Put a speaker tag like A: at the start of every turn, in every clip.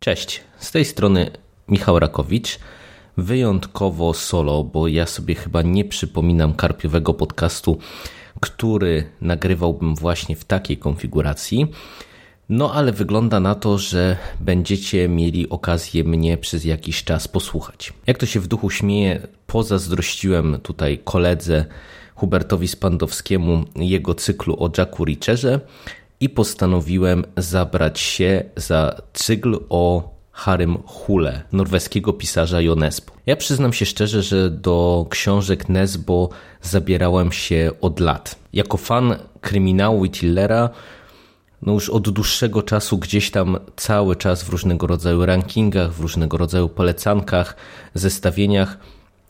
A: Cześć, z tej strony Michał Rakowicz. Wyjątkowo solo, bo ja sobie chyba nie przypominam karpiowego podcastu, który nagrywałbym właśnie w takiej konfiguracji. No ale wygląda na to, że będziecie mieli okazję mnie przez jakiś czas posłuchać. Jak to się w duchu śmieje, pozazdrościłem tutaj koledze Hubertowi Spandowskiemu jego cyklu o Jacku Richerze i postanowiłem zabrać się za cykl o Harym Hule, norweskiego pisarza Jonesbo. Ja przyznam się szczerze, że do książek Nesbo zabierałem się od lat. Jako fan kryminału i no już od dłuższego czasu gdzieś tam cały czas w różnego rodzaju rankingach, w różnego rodzaju polecankach, zestawieniach.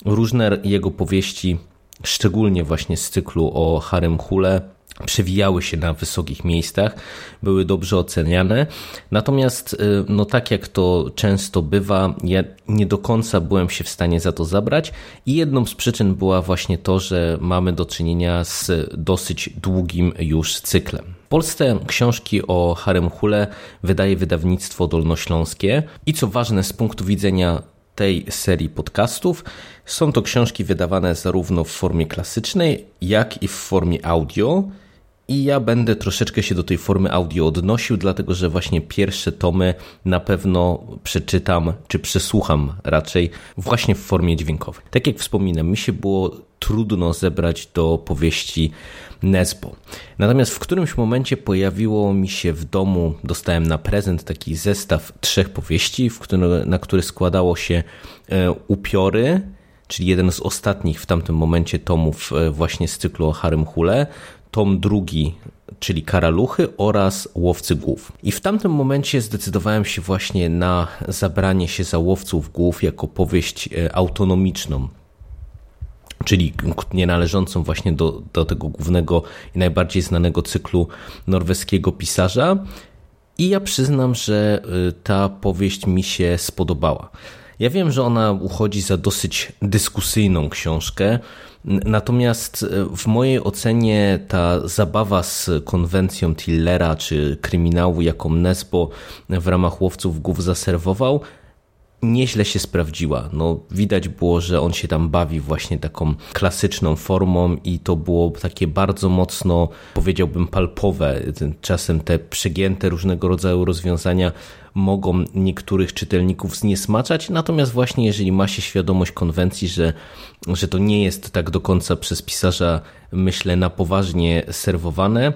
A: Różne jego powieści, szczególnie właśnie z cyklu o Harem Hule, przewijały się na wysokich miejscach, były dobrze oceniane. Natomiast, y, no tak jak to często bywa, ja nie do końca byłem się w stanie za to zabrać i jedną z przyczyn była właśnie to, że mamy do czynienia z dosyć długim już cyklem. W Polsce książki o Harem Hule wydaje wydawnictwo dolnośląskie i co ważne z punktu widzenia tej serii podcastów. Są to książki wydawane zarówno w formie klasycznej, jak i w formie audio. I ja będę troszeczkę się do tej formy audio odnosił, dlatego że właśnie pierwsze tomy na pewno przeczytam, czy przesłucham raczej właśnie w formie dźwiękowej. Tak jak wspominam, mi się było trudno zebrać do powieści Nesbo. Natomiast w którymś momencie pojawiło mi się w domu, dostałem na prezent taki zestaw trzech powieści, który, na który składało się e, upiory, czyli jeden z ostatnich w tamtym momencie tomów e, właśnie z cyklu o Harem Hule, tom drugi, czyli Karaluchy oraz Łowcy Głów. I w tamtym momencie zdecydowałem się właśnie na zabranie się za Łowców Głów jako powieść e, autonomiczną, czyli nie należącą właśnie do, do tego głównego i najbardziej znanego cyklu norweskiego pisarza. I ja przyznam, że e, ta powieść mi się spodobała. Ja wiem, że ona uchodzi za dosyć dyskusyjną książkę, natomiast e, w mojej ocenie ta zabawa z konwencją Tillera czy kryminału, jaką Nesbo w ramach Łowców Głów zaserwował, nieźle się sprawdziła. No, widać było, że on się tam bawi właśnie taką klasyczną formą i to było takie bardzo mocno, powiedziałbym, palpowe. Czasem te przegięte różnego rodzaju rozwiązania mogą niektórych czytelników zniesmaczać, natomiast właśnie jeżeli ma się świadomość konwencji, że, że to nie jest tak do końca przez pisarza, myślę, na poważnie serwowane,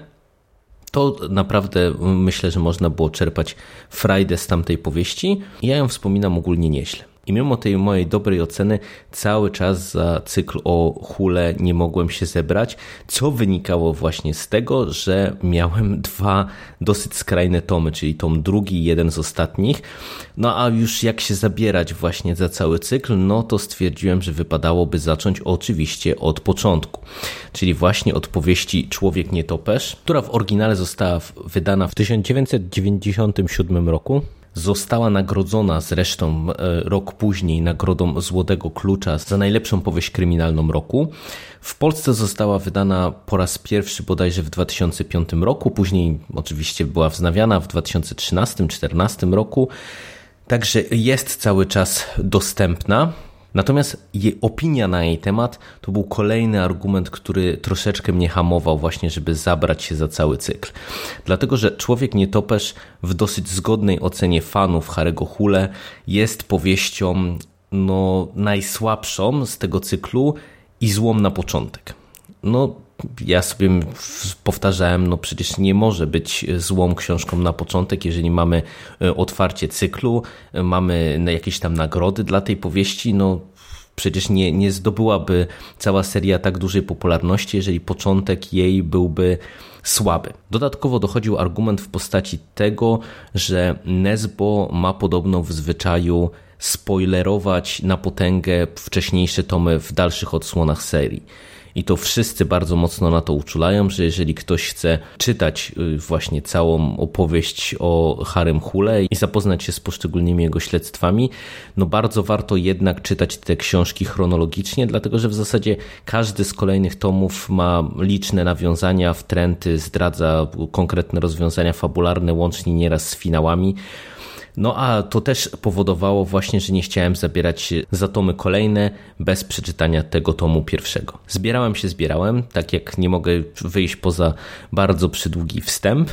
A: to naprawdę myślę, że można było czerpać frajdę z tamtej powieści. Ja ją wspominam ogólnie nieźle. I mimo tej mojej dobrej oceny, cały czas za cykl o hule nie mogłem się zebrać, co wynikało właśnie z tego, że miałem dwa dosyć skrajne tomy, czyli tom drugi, jeden z ostatnich. No a już jak się zabierać właśnie za cały cykl, no to stwierdziłem, że wypadałoby zacząć oczywiście od początku, czyli właśnie od powieści Człowiek nietoperz, która w oryginale została wydana w 1997 roku Została nagrodzona zresztą e, rok później nagrodą Złotego Klucza za najlepszą powieść kryminalną roku. W Polsce została wydana po raz pierwszy bodajże w 2005 roku, później oczywiście była wznawiana w 2013-2014 roku. Także jest cały czas dostępna. Natomiast jej opinia na jej temat to był kolejny argument, który troszeczkę mnie hamował właśnie, żeby zabrać się za cały cykl. Dlatego, że Człowiek Nietoperz w dosyć zgodnej ocenie fanów Harego Hule jest powieścią no, najsłabszą z tego cyklu i złą na początek. No, ja sobie powtarzałem, no przecież nie może być złą książką na początek, jeżeli mamy e, otwarcie cyklu, e, mamy jakieś tam nagrody dla tej powieści, no przecież nie, nie zdobyłaby cała seria tak dużej popularności, jeżeli początek jej byłby słaby. Dodatkowo dochodził argument w postaci tego, że Nesbo ma podobno w zwyczaju spoilerować na potęgę wcześniejsze tomy w dalszych odsłonach serii. I to wszyscy bardzo mocno na to uczulają, że jeżeli ktoś chce czytać y, właśnie całą opowieść o Harem Hule i zapoznać się z poszczególnymi jego śledztwami, no bardzo warto jednak czytać te książki chronologicznie, dlatego że w zasadzie każdy z kolejnych tomów ma liczne nawiązania, wtręty, zdradza konkretne rozwiązania fabularne, łącznie nieraz z finałami. No a to też powodowało właśnie, że nie chciałem zabierać za tomy kolejne bez przeczytania tego tomu pierwszego. Zbierałem się, zbierałem, tak jak nie mogę wyjść poza bardzo przydługi wstęp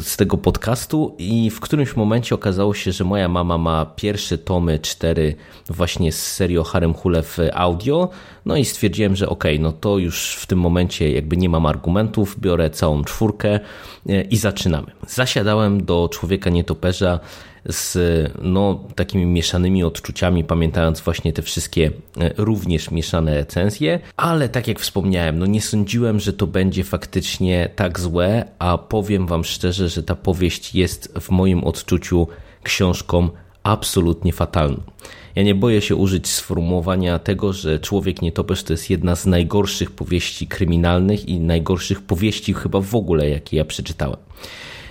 A: z tego podcastu i w którymś momencie okazało się, że moja mama ma pierwsze tomy, cztery właśnie z serii Harem Hule w audio, no i stwierdziłem, że okej, okay, no to już w tym momencie jakby nie mam argumentów, biorę całą czwórkę e, i zaczynamy. Zasiadałem do Człowieka Nietoperza z no, takimi mieszanymi odczuciami, pamiętając właśnie te wszystkie e, również mieszane recenzje, ale tak jak wspomniałem, no nie sądziłem, że to będzie faktycznie tak złe, a powiem wam szczerze, że ta powieść jest w moim odczuciu książką absolutnie fatalną. Ja nie boję się użyć sformułowania tego, że Człowiek Nietoperz to jest jedna z najgorszych powieści kryminalnych i najgorszych powieści chyba w ogóle, jakie ja przeczytałem.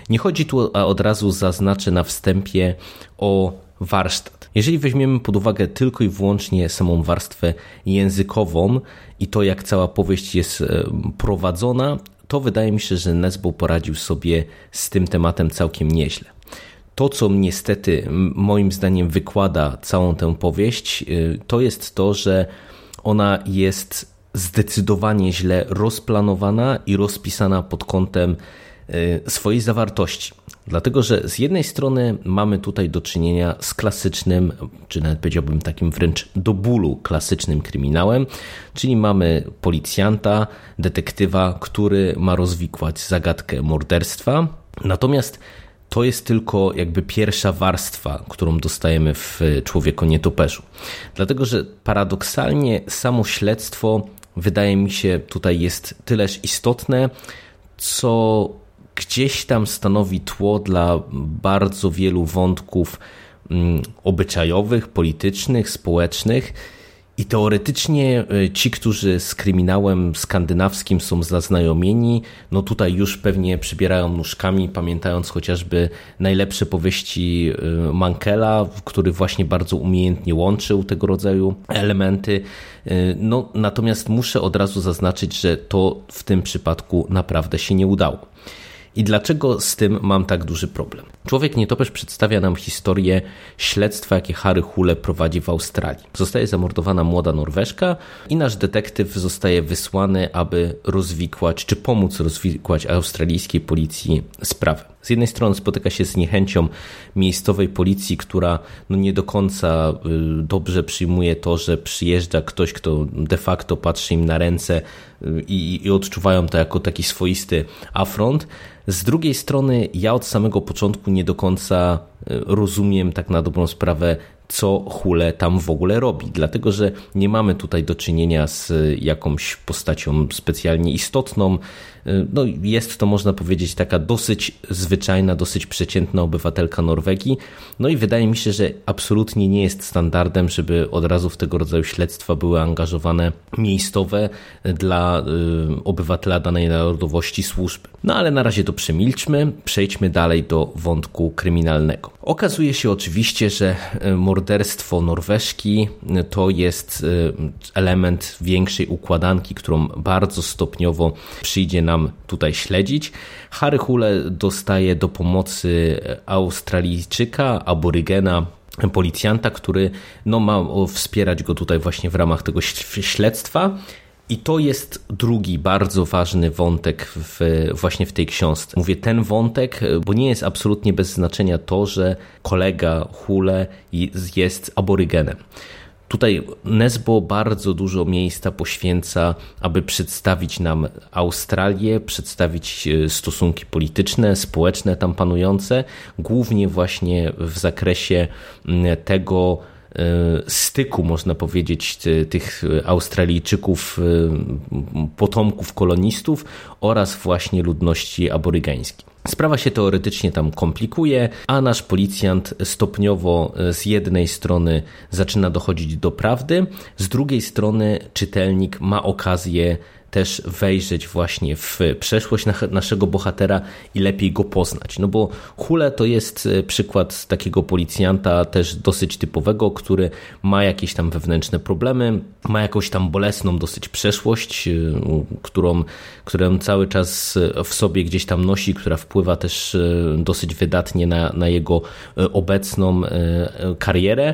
A: Nie chodzi tu, a od razu zaznaczę na wstępie o warsztat. Jeżeli weźmiemy pod uwagę tylko i wyłącznie samą warstwę językową i to, jak cała powieść jest e, prowadzona, to wydaje mi się, że Nesbo poradził sobie z tym tematem całkiem nieźle. To, co niestety moim zdaniem wykłada całą tę powieść, e, to jest to, że ona jest zdecydowanie źle rozplanowana i rozpisana pod kątem swojej zawartości. Dlatego, że z jednej strony mamy tutaj do czynienia z klasycznym, czy nawet powiedziałbym takim wręcz do bólu klasycznym kryminałem, czyli mamy policjanta, detektywa, który ma rozwikłać zagadkę morderstwa. Natomiast to jest tylko jakby pierwsza warstwa, którą dostajemy w Człowieku Nietoperzu. Dlatego, że paradoksalnie samo śledztwo wydaje mi się tutaj jest tyleż istotne, co gdzieś tam stanowi tło dla bardzo wielu wątków mm, obyczajowych, politycznych, społecznych. I teoretycznie e, ci, którzy z kryminałem skandynawskim są zaznajomieni, no tutaj już pewnie przybierają nóżkami, pamiętając chociażby najlepsze powieści e, Mankela, który właśnie bardzo umiejętnie łączył tego rodzaju elementy. E, no, natomiast muszę od razu zaznaczyć, że to w tym przypadku naprawdę się nie udało. I dlaczego z tym mam tak duży problem? Człowiek nietoperz przedstawia nam historię śledztwa, jakie Harry Hule prowadzi w Australii. Zostaje zamordowana młoda Norweszka i nasz detektyw zostaje wysłany, aby rozwikłać, czy pomóc rozwikłać australijskiej policji sprawę. Z jednej strony spotyka się z niechęcią miejscowej policji, która no nie do końca y, dobrze przyjmuje to, że przyjeżdża ktoś, kto de facto patrzy im na ręce y, i, i odczuwają to jako taki swoisty afront. Z drugiej strony, ja od samego początku nie do końca y, rozumiem tak na dobrą sprawę, co Hule tam w ogóle robi, dlatego że nie mamy tutaj do czynienia z jakąś postacią specjalnie istotną. No, jest to, można powiedzieć, taka dosyć zwyczajna, dosyć przeciętna obywatelka Norwegii. No i wydaje mi się, że absolutnie nie jest standardem, żeby od razu w tego rodzaju śledztwa były angażowane miejscowe dla y, obywatela danej narodowości służby. No ale na razie to przemilczmy, przejdźmy dalej do wątku kryminalnego. Okazuje się oczywiście, że y, morderstwo Norweżki to jest y, element większej układanki, którą bardzo stopniowo przyjdzie nam tutaj śledzić. Harry Hule dostaje do pomocy Australijczyka, aborygena, policjanta, który no, ma wspierać go tutaj właśnie w ramach tego śledztwa. I to jest drugi bardzo ważny wątek w, właśnie w tej książce. Mówię ten wątek, bo nie jest absolutnie bez znaczenia to, że kolega Hule jest aborygenem. Tutaj Nesbo bardzo dużo miejsca poświęca, aby przedstawić nam Australię, przedstawić e, stosunki polityczne, społeczne tam panujące, głównie właśnie w zakresie tego, e, styku, można powiedzieć, tych Australijczyków, e, potomków kolonistów oraz właśnie ludności aborygańskiej. Sprawa się teoretycznie tam komplikuje, a nasz policjant stopniowo z jednej strony zaczyna dochodzić do prawdy, z drugiej strony czytelnik ma okazję też wejrzeć właśnie w przeszłość naszego bohatera i lepiej go poznać. No bo Hule to jest e, przykład takiego policjanta też dosyć typowego, który ma jakieś tam wewnętrzne problemy, ma jakąś tam bolesną dosyć przeszłość, e, którą, którą cały czas w sobie gdzieś tam nosi, która wpływa też e, dosyć wydatnie na, na jego obecną karierę.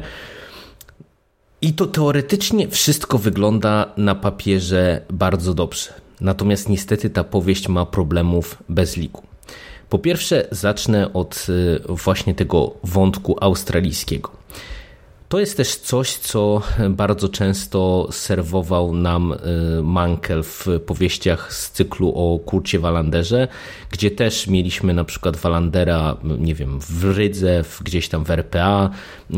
A: I to teoretycznie wszystko wygląda na papierze bardzo dobrze. Natomiast niestety ta powieść ma problemów bez liku. Po pierwsze, zacznę od y, właśnie tego wątku australijskiego. To jest też coś, co bardzo często serwował nam y, Mankel w powieściach z cyklu o Kurcie Walanderze, gdzie też mieliśmy na przykład Walandera, nie wiem, w Rydze, gdzieś tam w RPA, y,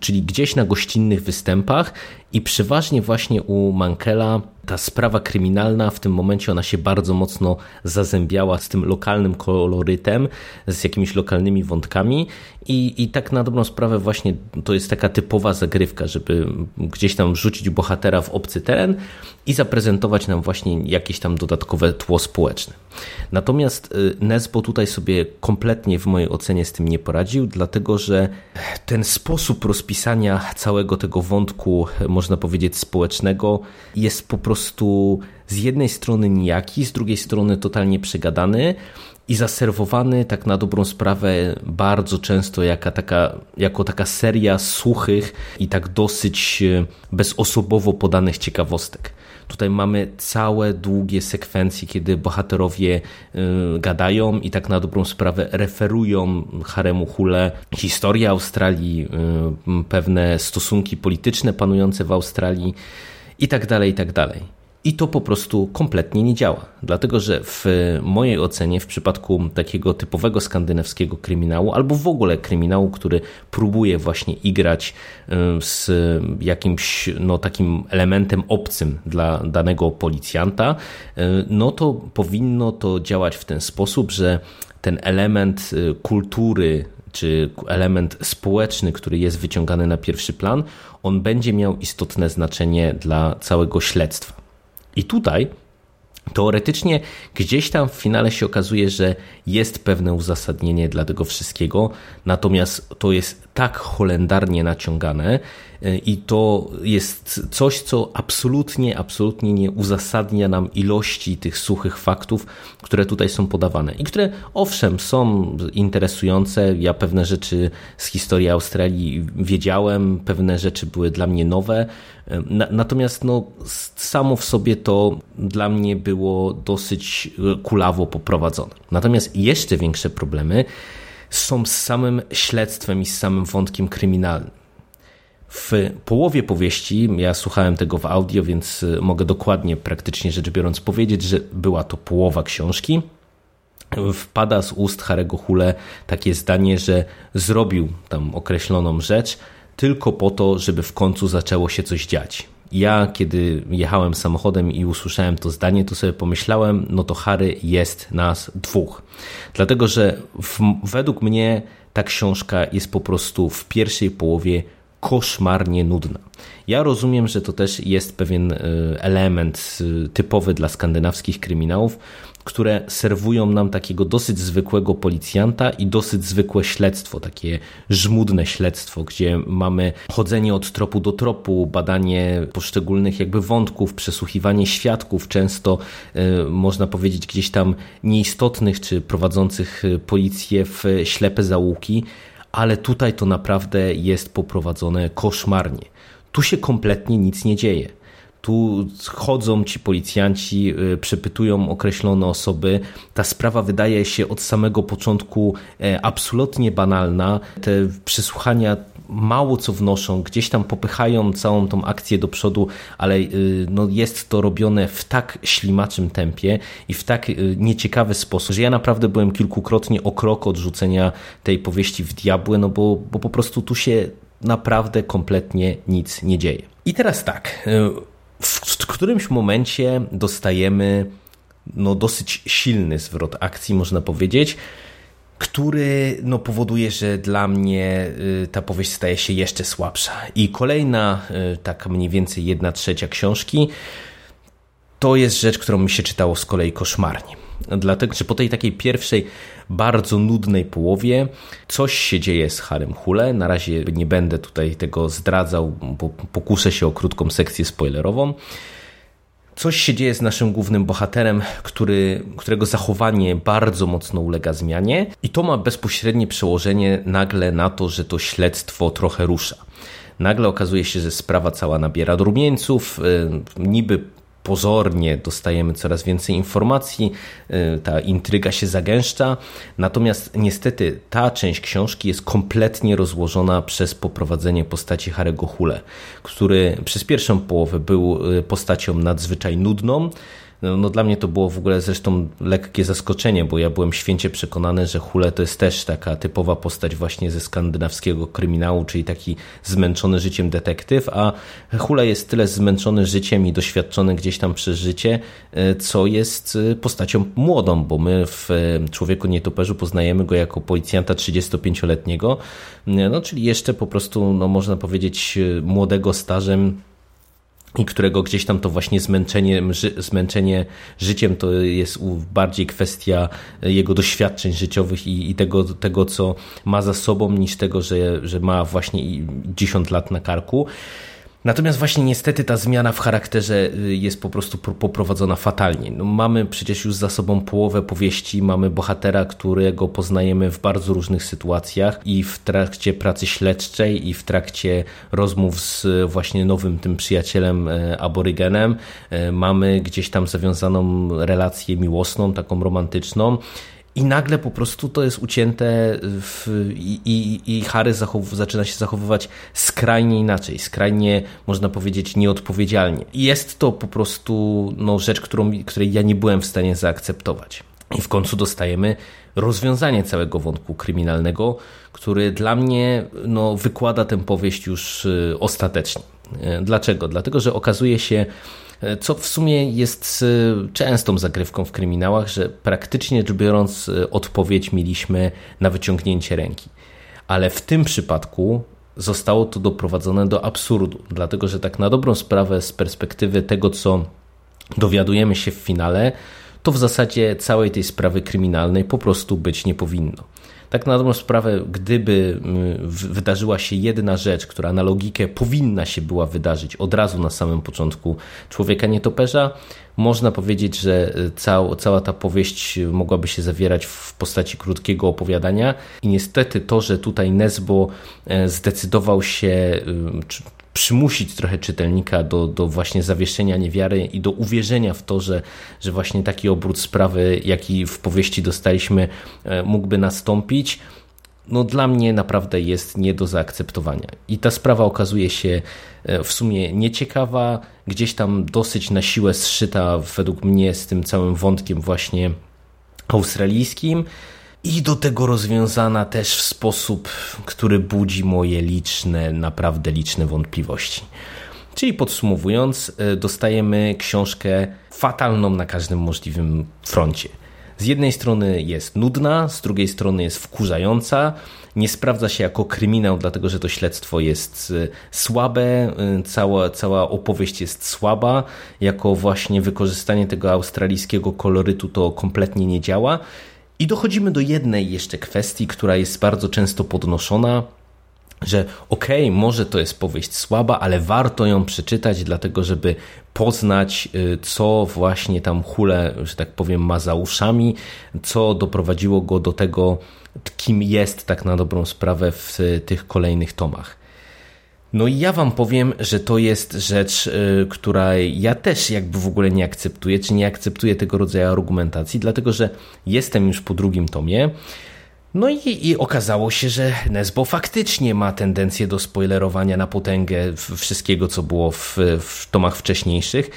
A: czyli gdzieś na gościnnych występach i przeważnie właśnie u Mankela ta sprawa kryminalna w tym momencie ona się bardzo mocno zazębiała z tym lokalnym kolorytem, z jakimiś lokalnymi wątkami i, i tak na dobrą sprawę właśnie to jest taka typowa zagrywka, żeby gdzieś tam wrzucić bohatera w obcy teren i zaprezentować nam właśnie jakieś tam dodatkowe tło społeczne. Natomiast y, Nesbo tutaj sobie kompletnie w mojej ocenie z tym nie poradził, dlatego że ten sposób rozpisania całego tego wątku, można powiedzieć, społecznego jest po prostu z jednej strony nijaki, z drugiej strony totalnie przegadany i zaserwowany tak na dobrą sprawę bardzo często jako taka, jako taka seria suchych i tak dosyć y, bezosobowo podanych ciekawostek. Tutaj mamy całe długie sekwencje, kiedy bohaterowie y, gadają i tak na dobrą sprawę referują Haremu Hule historię Australii, y, pewne stosunki polityczne panujące w Australii i tak dalej, i tak dalej. I to po prostu kompletnie nie działa. Dlatego, że w mojej ocenie, w przypadku takiego typowego skandynawskiego kryminału, albo w ogóle kryminału, który próbuje właśnie igrać y, z jakimś no, takim elementem obcym dla danego policjanta, y, no to powinno to działać w ten sposób, że ten element y, kultury czy element społeczny, który jest wyciągany na pierwszy plan, on będzie miał istotne znaczenie dla całego śledztwa. I tutaj Teoretycznie gdzieś tam w finale się okazuje, że jest pewne uzasadnienie dla tego wszystkiego, natomiast to jest tak holendarnie naciągane y, i to jest coś, co absolutnie, absolutnie nie uzasadnia nam ilości tych suchych faktów, które tutaj są podawane i które owszem są interesujące. Ja pewne rzeczy z historii Australii wiedziałem, pewne rzeczy były dla mnie nowe, Natomiast no, samo w sobie to dla mnie było dosyć e, kulawo poprowadzone. Natomiast jeszcze większe problemy są z samym śledztwem i z samym wątkiem kryminalnym. W połowie powieści, ja słuchałem tego w audio, więc e, mogę dokładnie, praktycznie rzecz biorąc, powiedzieć, że była to połowa książki. Wpada z ust Harego Hule takie zdanie, że zrobił tam określoną rzecz, tylko po to, żeby w końcu zaczęło się coś dziać. Ja, kiedy jechałem samochodem i usłyszałem to zdanie, to sobie pomyślałem, no to Harry jest nas dwóch. Dlatego, że w, według mnie ta książka jest po prostu w pierwszej połowie koszmarnie nudna. Ja rozumiem, że to też jest pewien e, element e, typowy dla skandynawskich kryminałów, które serwują nam takiego dosyć zwykłego policjanta i dosyć zwykłe śledztwo, takie żmudne śledztwo, gdzie mamy chodzenie od tropu do tropu, badanie poszczególnych jakby wątków, przesłuchiwanie świadków, często y, można powiedzieć gdzieś tam nieistotnych czy prowadzących y, policję w ślepe załuki, ale tutaj to naprawdę jest poprowadzone koszmarnie. Tu się kompletnie nic nie dzieje. Tu chodzą ci policjanci, y, przepytują określone osoby. Ta sprawa wydaje się od samego początku e, absolutnie banalna. Te przesłuchania mało co wnoszą, gdzieś tam popychają całą tą akcję do przodu, ale y, no jest to robione w tak ślimaczym tempie i w tak y, nieciekawy sposób, że ja naprawdę byłem kilkukrotnie o krok od rzucenia tej powieści w diabły, no bo, bo po prostu tu się naprawdę kompletnie nic nie dzieje. I teraz tak, w którymś momencie dostajemy no, dosyć silny zwrot akcji, można powiedzieć, który no, powoduje, że dla mnie y, ta powieść staje się jeszcze słabsza. I kolejna, y, taka mniej więcej jedna trzecia książki, to jest rzecz, którą mi się czytało z kolei koszmarnie. Dlatego, że po tej takiej pierwszej, bardzo nudnej połowie coś się dzieje z Harem Hule. Na razie nie będę tutaj tego zdradzał, bo pokuszę się o krótką sekcję spoilerową. Coś się dzieje z naszym głównym bohaterem, który, którego zachowanie bardzo mocno ulega zmianie, i to ma bezpośrednie przełożenie nagle na to, że to śledztwo trochę rusza. Nagle okazuje się, że sprawa cała nabiera rumieńców, y, niby pozornie dostajemy coraz więcej informacji, y, ta intryga się zagęszcza, natomiast niestety ta część książki jest kompletnie rozłożona przez poprowadzenie postaci Harego Hule, który przez pierwszą połowę był y, postacią nadzwyczaj nudną, no, no, dla mnie to było w ogóle zresztą lekkie zaskoczenie, bo ja byłem święcie przekonany, że Hule to jest też taka typowa postać właśnie ze skandynawskiego kryminału, czyli taki zmęczony życiem detektyw, a Hule jest tyle zmęczony życiem i doświadczony gdzieś tam przez życie, e, co jest e, postacią młodą, bo my w e, Człowieku Nietoperzu poznajemy go jako policjanta 35-letniego, no czyli jeszcze po prostu, no można powiedzieć, młodego stażem i którego gdzieś tam to właśnie zmęczenie, zmęczenie życiem to jest bardziej kwestia jego doświadczeń życiowych i, i tego, tego, co ma za sobą, niż tego, że, że ma właśnie 10 lat na karku. Natomiast właśnie niestety ta zmiana w charakterze y, jest po prostu poprowadzona fatalnie. No, mamy przecież już za sobą połowę powieści, mamy bohatera, którego poznajemy w bardzo różnych sytuacjach i w trakcie pracy śledczej i w trakcie rozmów z właśnie nowym tym przyjacielem e, aborygenem. Mamy gdzieś tam zawiązaną relację miłosną, taką romantyczną i nagle po prostu to jest ucięte w, i, i, i Harry zaczyna się zachowywać skrajnie inaczej, skrajnie można powiedzieć nieodpowiedzialnie. Jest to po prostu no, rzecz, którą, której ja nie byłem w stanie zaakceptować. I w końcu dostajemy rozwiązanie całego wątku kryminalnego, który dla mnie no, wykłada tę powieść już y, ostatecznie. Y, dlaczego? Dlatego, że okazuje się, co w sumie jest e, częstą zagrywką w kryminałach, że praktycznie rzecz biorąc e, odpowiedź mieliśmy na wyciągnięcie ręki. Ale w tym przypadku zostało to doprowadzone do absurdu, dlatego że tak na dobrą sprawę z perspektywy tego, co dowiadujemy się w finale, to w zasadzie całej tej sprawy kryminalnej po prostu być nie powinno. Tak na dobrą sprawę, gdyby mm, wydarzyła się jedna rzecz, która na logikę powinna się była wydarzyć od razu na samym początku Człowieka Nietoperza, można powiedzieć, że y, cał, cała ta powieść mogłaby się zawierać w postaci krótkiego opowiadania. I niestety to, że tutaj Nesbo e, zdecydował się y, przymusić trochę czytelnika do, do właśnie zawieszenia niewiary i do uwierzenia w to, że, że właśnie taki obrót sprawy, jaki w powieści dostaliśmy, e, mógłby nastąpić, no dla mnie naprawdę jest nie do zaakceptowania. I ta sprawa okazuje się e, w sumie nieciekawa, gdzieś tam dosyć na siłę zszyta według mnie z tym całym wątkiem właśnie australijskim i do tego rozwiązana też w sposób, który budzi moje liczne, naprawdę liczne wątpliwości. Czyli podsumowując, e, dostajemy książkę fatalną na każdym możliwym froncie. Z jednej strony jest nudna, z drugiej strony jest wkurzająca, nie sprawdza się jako kryminał, dlatego że to śledztwo jest e, słabe, e, cała, cała opowieść jest słaba, jako właśnie wykorzystanie tego australijskiego kolorytu to kompletnie nie działa. I dochodzimy do jednej jeszcze kwestii, która jest bardzo często podnoszona, że okej, okay, może to jest powieść słaba, ale warto ją przeczytać, dlatego żeby poznać, y, co właśnie tam Hule, że tak powiem, ma za uszami, co doprowadziło go do tego, kim jest tak na dobrą sprawę w tych kolejnych tomach. No i ja wam powiem, że to jest rzecz, y, która ja też jakby w ogóle nie akceptuję, czy nie akceptuję tego rodzaju argumentacji, dlatego że jestem już po drugim tomie. No i, i okazało się, że Nesbo faktycznie ma tendencję do spoilerowania na potęgę wszystkiego, co było w, w tomach wcześniejszych.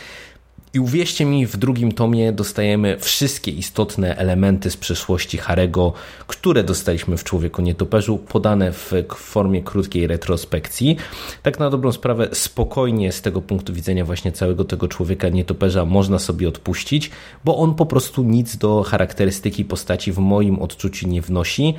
A: I uwierzcie mi, w drugim tomie dostajemy wszystkie istotne elementy z przeszłości Harego, które dostaliśmy w Człowieku Nietoperzu, podane w formie krótkiej retrospekcji. Tak na dobrą sprawę, spokojnie z tego punktu widzenia właśnie całego tego Człowieka Nietoperza można sobie odpuścić, bo on po prostu nic do charakterystyki postaci w moim odczuciu nie wnosi.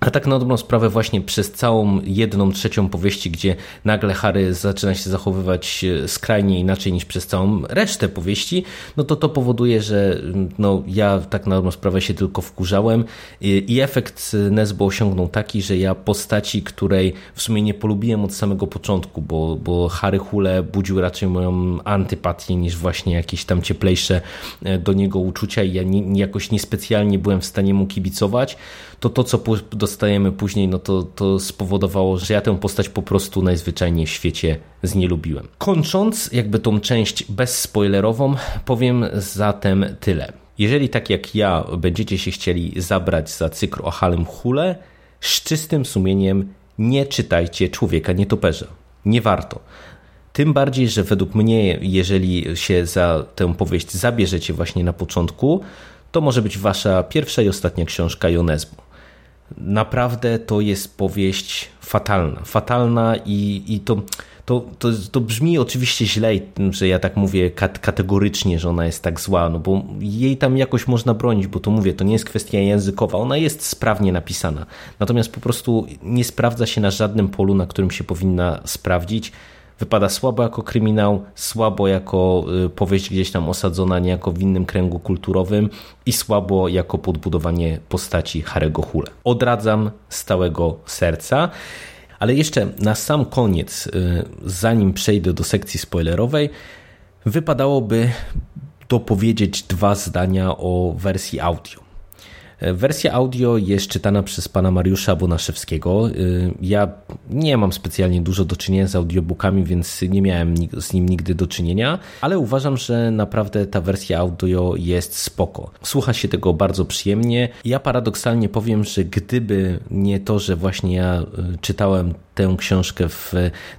A: A tak na dobrą sprawę właśnie przez całą jedną trzecią powieści, gdzie nagle Harry zaczyna się zachowywać e, skrajnie inaczej niż przez całą resztę powieści, no to to powoduje, że mm, no, ja tak na dobrą sprawę się tylko wkurzałem i efekt Nesbo osiągnął taki, że ja postaci, której w sumie nie polubiłem od samego początku, bo, bo Harry Hule budził raczej moją antypatię niż właśnie jakieś tam cieplejsze e, do niego uczucia i ja nie, jakoś niespecjalnie byłem w stanie mu kibicować, to to, co dostajemy później, no to, to spowodowało, że ja tę postać po prostu najzwyczajniej w świecie znielubiłem. Kończąc jakby tą część bezspoilerową, powiem zatem tyle. Jeżeli tak jak ja będziecie się chcieli zabrać za cykl o Halem Hule, z czystym sumieniem nie czytajcie Człowieka Nietoperza. Nie warto. Tym bardziej, że według mnie, jeżeli się za tę powieść zabierzecie właśnie na początku, to może być wasza pierwsza i ostatnia książka Jonesbo. Naprawdę to jest powieść fatalna. Fatalna i, i to, to, to, to brzmi oczywiście źle, że ja tak mówię kategorycznie, że ona jest tak zła, no bo jej tam jakoś można bronić, bo to mówię, to nie jest kwestia językowa, ona jest sprawnie napisana. Natomiast po prostu nie sprawdza się na żadnym polu, na którym się powinna sprawdzić wypada słabo jako kryminał, słabo jako y, powieść gdzieś tam osadzona niejako w innym kręgu kulturowym i słabo jako podbudowanie postaci Harego Hule. Odradzam z całego serca. Ale jeszcze na sam koniec, y, zanim przejdę do sekcji spoilerowej, wypadałoby dopowiedzieć dwa zdania o wersji audio. Wersja audio jest czytana przez pana Mariusza Bonaszewskiego. Y, ja nie mam specjalnie dużo do czynienia z audiobookami, więc nie miałem z nim nigdy do czynienia, ale uważam, że naprawdę ta wersja audio jest spoko. Słucha się tego bardzo przyjemnie. Ja paradoksalnie powiem, że gdyby nie to, że właśnie ja y, czytałem tę książkę w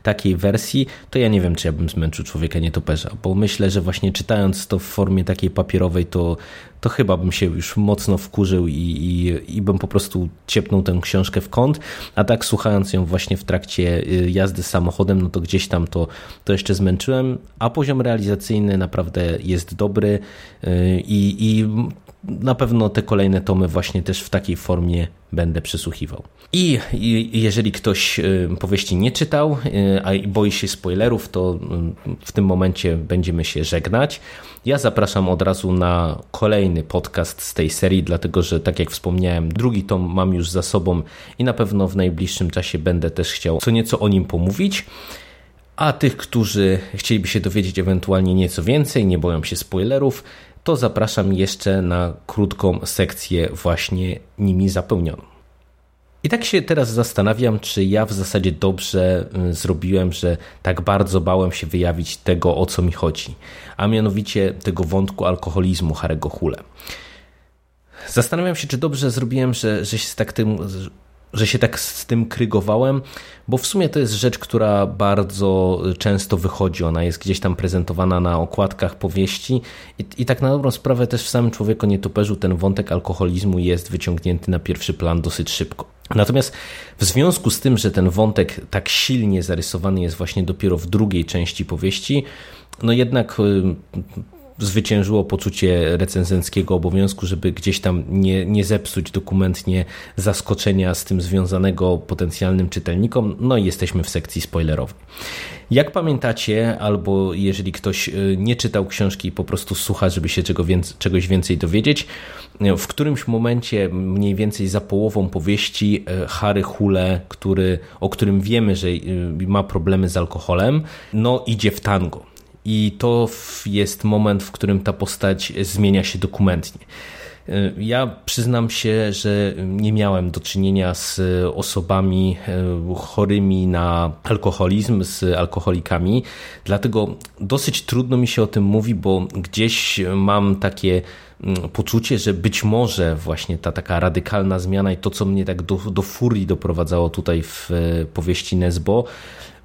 A: takiej wersji, to ja nie wiem, czy ja bym zmęczył człowieka nietoperza, bo myślę, że właśnie czytając to w formie takiej papierowej, to, to chyba bym się już mocno wkurzył i, i, i bym po prostu ciepnął tę książkę w kąt, a tak słuchając ją właśnie w trakcie y, jazdy samochodem, no to gdzieś tam to, to jeszcze zmęczyłem, a poziom realizacyjny naprawdę jest dobry y, i, i na pewno te kolejne tomy właśnie też w takiej formie będę przysłuchiwał. I, jeżeli ktoś powieści nie czytał, y, a boi się spoilerów, to w tym momencie będziemy się żegnać. Ja zapraszam od razu na kolejny podcast z tej serii, dlatego że tak jak wspomniałem, drugi tom mam już za sobą i na pewno w najbliższym czasie będę też chciał co nieco o nim pomówić. A tych, którzy chcieliby się dowiedzieć ewentualnie nieco więcej, nie boją się spoilerów, to zapraszam jeszcze na krótką sekcję właśnie nimi zapełnioną. I tak się teraz zastanawiam, czy ja w zasadzie dobrze y, zrobiłem, że tak bardzo bałem się wyjawić tego, o co mi chodzi, a mianowicie tego wątku alkoholizmu Harego Hule. Zastanawiam się, czy dobrze zrobiłem, że, że się tak tym, że się tak z tym krygowałem, bo w sumie to jest rzecz, która bardzo często wychodzi. Ona jest gdzieś tam prezentowana na okładkach powieści i, i tak na dobrą sprawę też w samym Człowieku Nietoperzu ten wątek alkoholizmu jest wyciągnięty na pierwszy plan dosyć szybko. Natomiast w związku z tym, że ten wątek tak silnie zarysowany jest właśnie dopiero w drugiej części powieści, no jednak y, zwyciężyło poczucie recenzenckiego obowiązku, żeby gdzieś tam nie, nie zepsuć dokumentnie zaskoczenia z tym związanego potencjalnym czytelnikom. No i jesteśmy w sekcji spoilerowej. Jak pamiętacie, albo jeżeli ktoś y, nie czytał książki i po prostu słucha, żeby się czego czegoś więcej dowiedzieć, w którymś momencie, mniej więcej za połową powieści, y, Harry Hule, który, o którym wiemy, że ma problemy z alkoholem, no idzie w tango i to jest moment, w którym ta postać zmienia się dokumentnie. Ja przyznam się, że nie miałem do czynienia z osobami e, chorymi na alkoholizm, z alkoholikami, dlatego dosyć trudno mi się o tym mówi, bo gdzieś mam takie mm, poczucie, że być może właśnie ta taka radykalna zmiana i to, co mnie tak do, do furii doprowadzało tutaj w e, powieści Nesbo,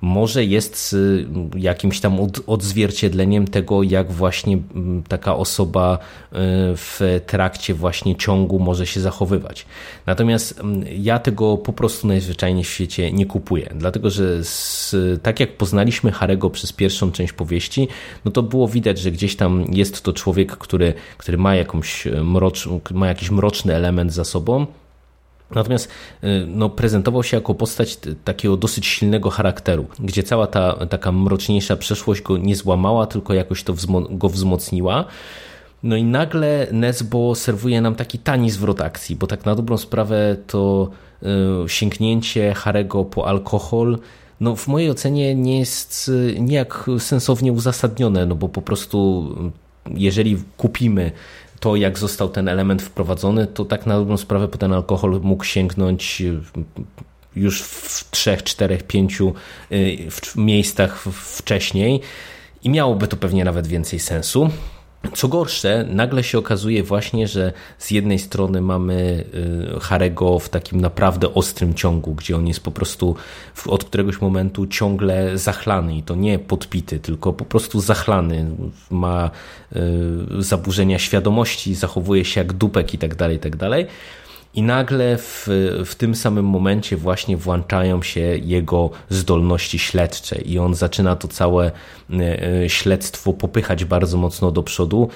A: może jest y, jakimś tam odzwierciedleniem tego, jak właśnie mm, taka osoba y, w trakcie właśnie ciągu może się zachowywać. Natomiast mm, ja tego po prostu najzwyczajniej w świecie nie kupuję, dlatego że z, tak jak poznaliśmy Harego przez pierwszą część powieści, no to było widać, że gdzieś tam jest to człowiek, który, który ma, jakąś mrocz, ma jakiś mroczny element za sobą, Natomiast y, no, prezentował się jako postać takiego dosyć silnego charakteru, gdzie cała ta taka mroczniejsza przeszłość go nie złamała, tylko jakoś to go wzmocniła. No i nagle Nesbo serwuje nam taki tani zwrot akcji, bo tak na dobrą sprawę to y, sięgnięcie Harego po alkohol no w mojej ocenie nie jest y, nijak sensownie uzasadnione, no bo po prostu jeżeli kupimy to, jak został ten element wprowadzony, to tak na dobrą sprawę po ten alkohol mógł sięgnąć już w trzech, czterech, pięciu y, miejscach wcześniej i miałoby to pewnie nawet więcej sensu. Co gorsze, nagle się okazuje właśnie, że z jednej strony mamy y, Harego w takim naprawdę ostrym ciągu, gdzie on jest po prostu od któregoś momentu ciągle zachlany i to nie podpity, tylko po prostu zachlany. Ma y, zaburzenia świadomości, zachowuje się jak dupek i tak dalej, i tak dalej. I nagle w, w tym samym momencie właśnie włączają się jego zdolności śledcze i on zaczyna to całe e, e, śledztwo popychać bardzo mocno do przodu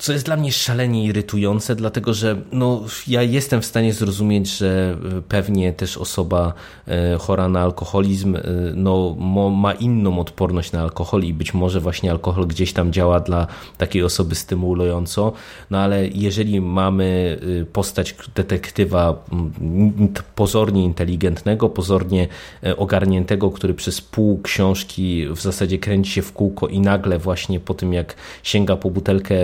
A: co jest dla mnie szalenie irytujące, dlatego że no, ja jestem w stanie zrozumieć, że e, pewnie też osoba e, chora na alkoholizm e, no, ma inną odporność na alkohol i być może właśnie alkohol gdzieś tam działa dla takiej osoby stymulująco, no ale jeżeli mamy postać detektywa pozornie inteligentnego, pozornie ogarniętego, który przez pół książki w zasadzie kręci się w kółko i nagle właśnie po tym jak sięga po butelkę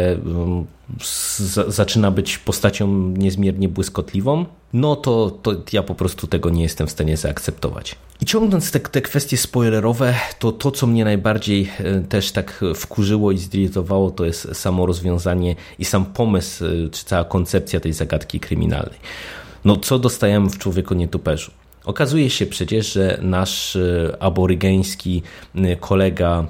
A: zaczyna być postacią niezmiernie błyskotliwą, no to, to ja po prostu tego nie jestem w stanie zaakceptować. I ciągnąc te, te kwestie spoilerowe, to to, co mnie najbardziej e, też tak wkurzyło i zirytowało, to jest samo rozwiązanie i sam pomysł, e, czy cała koncepcja tej zagadki kryminalnej. No, co dostajemy w Człowieku Nietuperzu? Okazuje się przecież, że nasz e, aborygeński kolega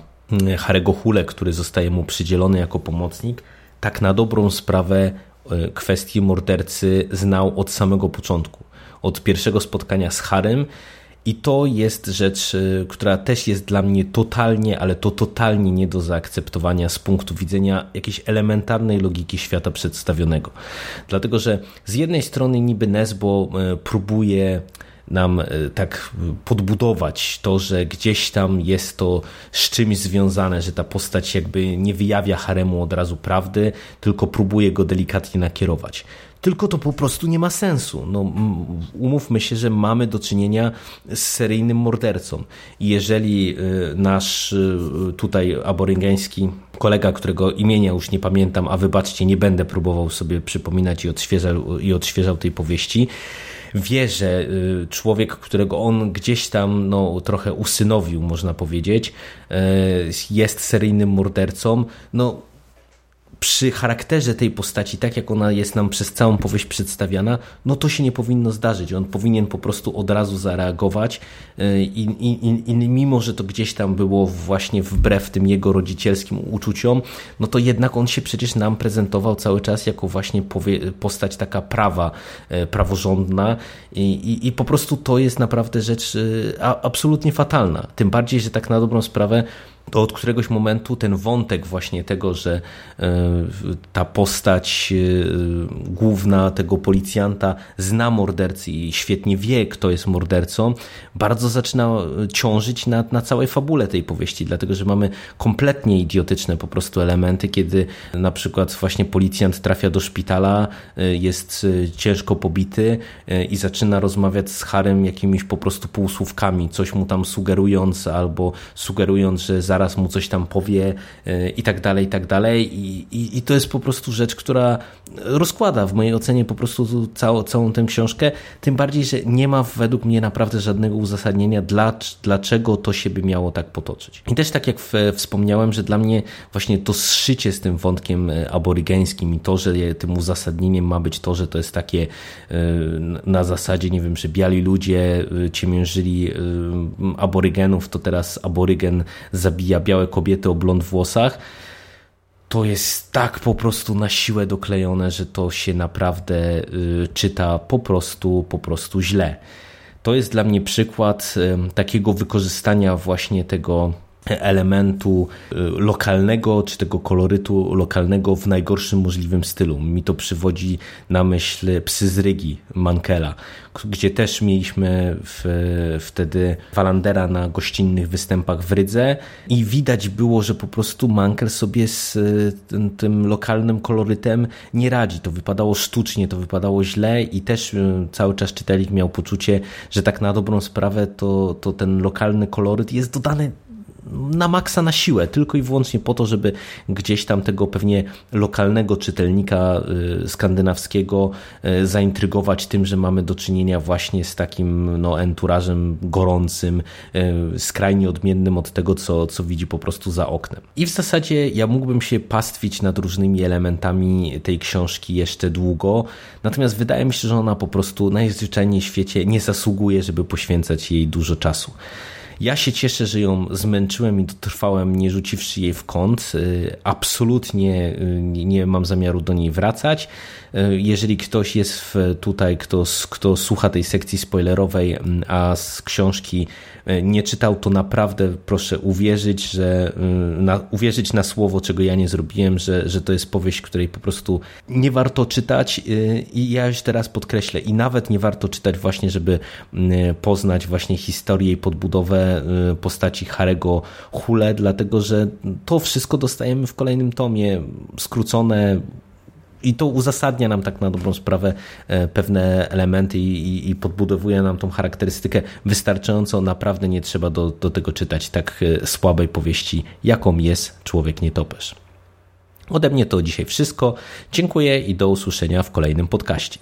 A: Harego Hule, który zostaje mu przydzielony jako pomocnik, tak na dobrą sprawę e, kwestię mordercy znał od samego początku, od pierwszego spotkania z Harem. I to jest rzecz, e, która też jest dla mnie totalnie, ale to totalnie nie do zaakceptowania z punktu widzenia jakiejś elementarnej logiki świata przedstawionego. Dlatego, że z jednej strony niby Nesbo e, próbuje nam e, tak podbudować to, że gdzieś tam jest to z czymś związane, że ta postać jakby nie wyjawia haremu od razu prawdy, tylko próbuje go delikatnie nakierować. Tylko to po prostu nie ma sensu. No, umówmy się, że mamy do czynienia z seryjnym mordercą. I jeżeli e, nasz e, tutaj aborygeński kolega, którego imienia już nie pamiętam, a wybaczcie, nie będę próbował sobie przypominać i odświeżał, i odświeżał tej powieści, wie, że y, człowiek, którego on gdzieś tam no, trochę usynowił, można powiedzieć, y, jest seryjnym mordercą, no przy charakterze tej postaci, tak jak ona jest nam przez całą powieść przedstawiana, no to się nie powinno zdarzyć. On powinien po prostu od razu zareagować y, i, i, i mimo, że to gdzieś tam było właśnie wbrew tym jego rodzicielskim uczuciom, no to jednak on się przecież nam prezentował cały czas jako właśnie postać taka prawa, y, praworządna i, i, po prostu to jest naprawdę rzecz y, absolutnie fatalna. Tym bardziej, że tak na dobrą sprawę to od któregoś momentu ten wątek właśnie tego, że e, ta postać e, główna tego policjanta zna mordercy i świetnie wie, kto jest mordercą, bardzo zaczyna ciążyć na, na całej fabule tej powieści, dlatego że mamy kompletnie idiotyczne po prostu elementy, kiedy na przykład właśnie policjant trafia do szpitala, e, jest ciężko pobity i zaczyna rozmawiać z Harem jakimiś po prostu półsłówkami, coś mu tam sugerując albo sugerując, że za zaraz mu coś tam powie i tak dalej, i tak dalej. I, i, i to jest po prostu rzecz, która rozkłada w mojej ocenie po prostu całą, całą tę książkę. Tym bardziej, że nie ma według mnie naprawdę żadnego uzasadnienia, dla, dlaczego to się by miało tak potoczyć. I też tak jak wspomniałem, że dla mnie właśnie to zszycie z tym wątkiem aborygeńskim i to, że tym uzasadnieniem ma być to, że to jest takie na zasadzie, nie wiem, że biali ludzie ciemiężyli aborygenów, to teraz aborygen zabija białe kobiety o blond włosach to jest tak po prostu na siłę doklejone, że to się naprawdę y, czyta po prostu, po prostu źle. To jest dla mnie przykład takiego wykorzystania właśnie tego elementu y, lokalnego, czy tego kolorytu lokalnego w najgorszym możliwym stylu. Mi to przywodzi na myśl Psy z Rygi Mankela, gdzie też mieliśmy w, wtedy Walandera na gościnnych występach w Rydze i widać było, że po prostu Mankel sobie z tym, tym lokalnym kolorytem nie radzi. To wypadało sztucznie, to wypadało źle i też y, cały czas czytelnik miał poczucie, że tak na dobrą sprawę to, to ten lokalny koloryt jest dodany na maksa na siłę, tylko i wyłącznie po to, żeby gdzieś tam tego pewnie lokalnego czytelnika y, skandynawskiego y, zaintrygować tym, że mamy do czynienia właśnie z takim no, enturażem gorącym, y, skrajnie odmiennym od tego, co, co widzi po prostu za oknem. I w zasadzie ja mógłbym się pastwić nad różnymi elementami tej książki jeszcze długo, natomiast wydaje mi się, że ona po prostu najzwyczajniej w świecie nie zasługuje, żeby poświęcać jej dużo czasu. Ja się cieszę, że ją zmęczyłem i dotrwałem, nie rzuciwszy jej w kąt. Y, absolutnie y, nie mam zamiaru do niej wracać. Y, jeżeli ktoś jest tutaj, kto, kto słucha tej sekcji spoilerowej, a z książki nie czytał, to naprawdę proszę uwierzyć, że na, uwierzyć na słowo, czego ja nie zrobiłem, że, że to jest powieść, której po prostu nie warto czytać i ja już teraz podkreślę i nawet nie warto czytać właśnie, żeby poznać właśnie historię i podbudowę Y, postaci Harego Hule, dlatego że to wszystko dostajemy w kolejnym tomie, skrócone i to uzasadnia nam tak na dobrą sprawę e, pewne elementy i, i, podbudowuje nam tą charakterystykę wystarczająco. Naprawdę nie trzeba do, do tego czytać tak e, słabej powieści, jaką jest Człowiek Nietoperz. Ode mnie to dzisiaj wszystko. Dziękuję i do usłyszenia w kolejnym podcaście.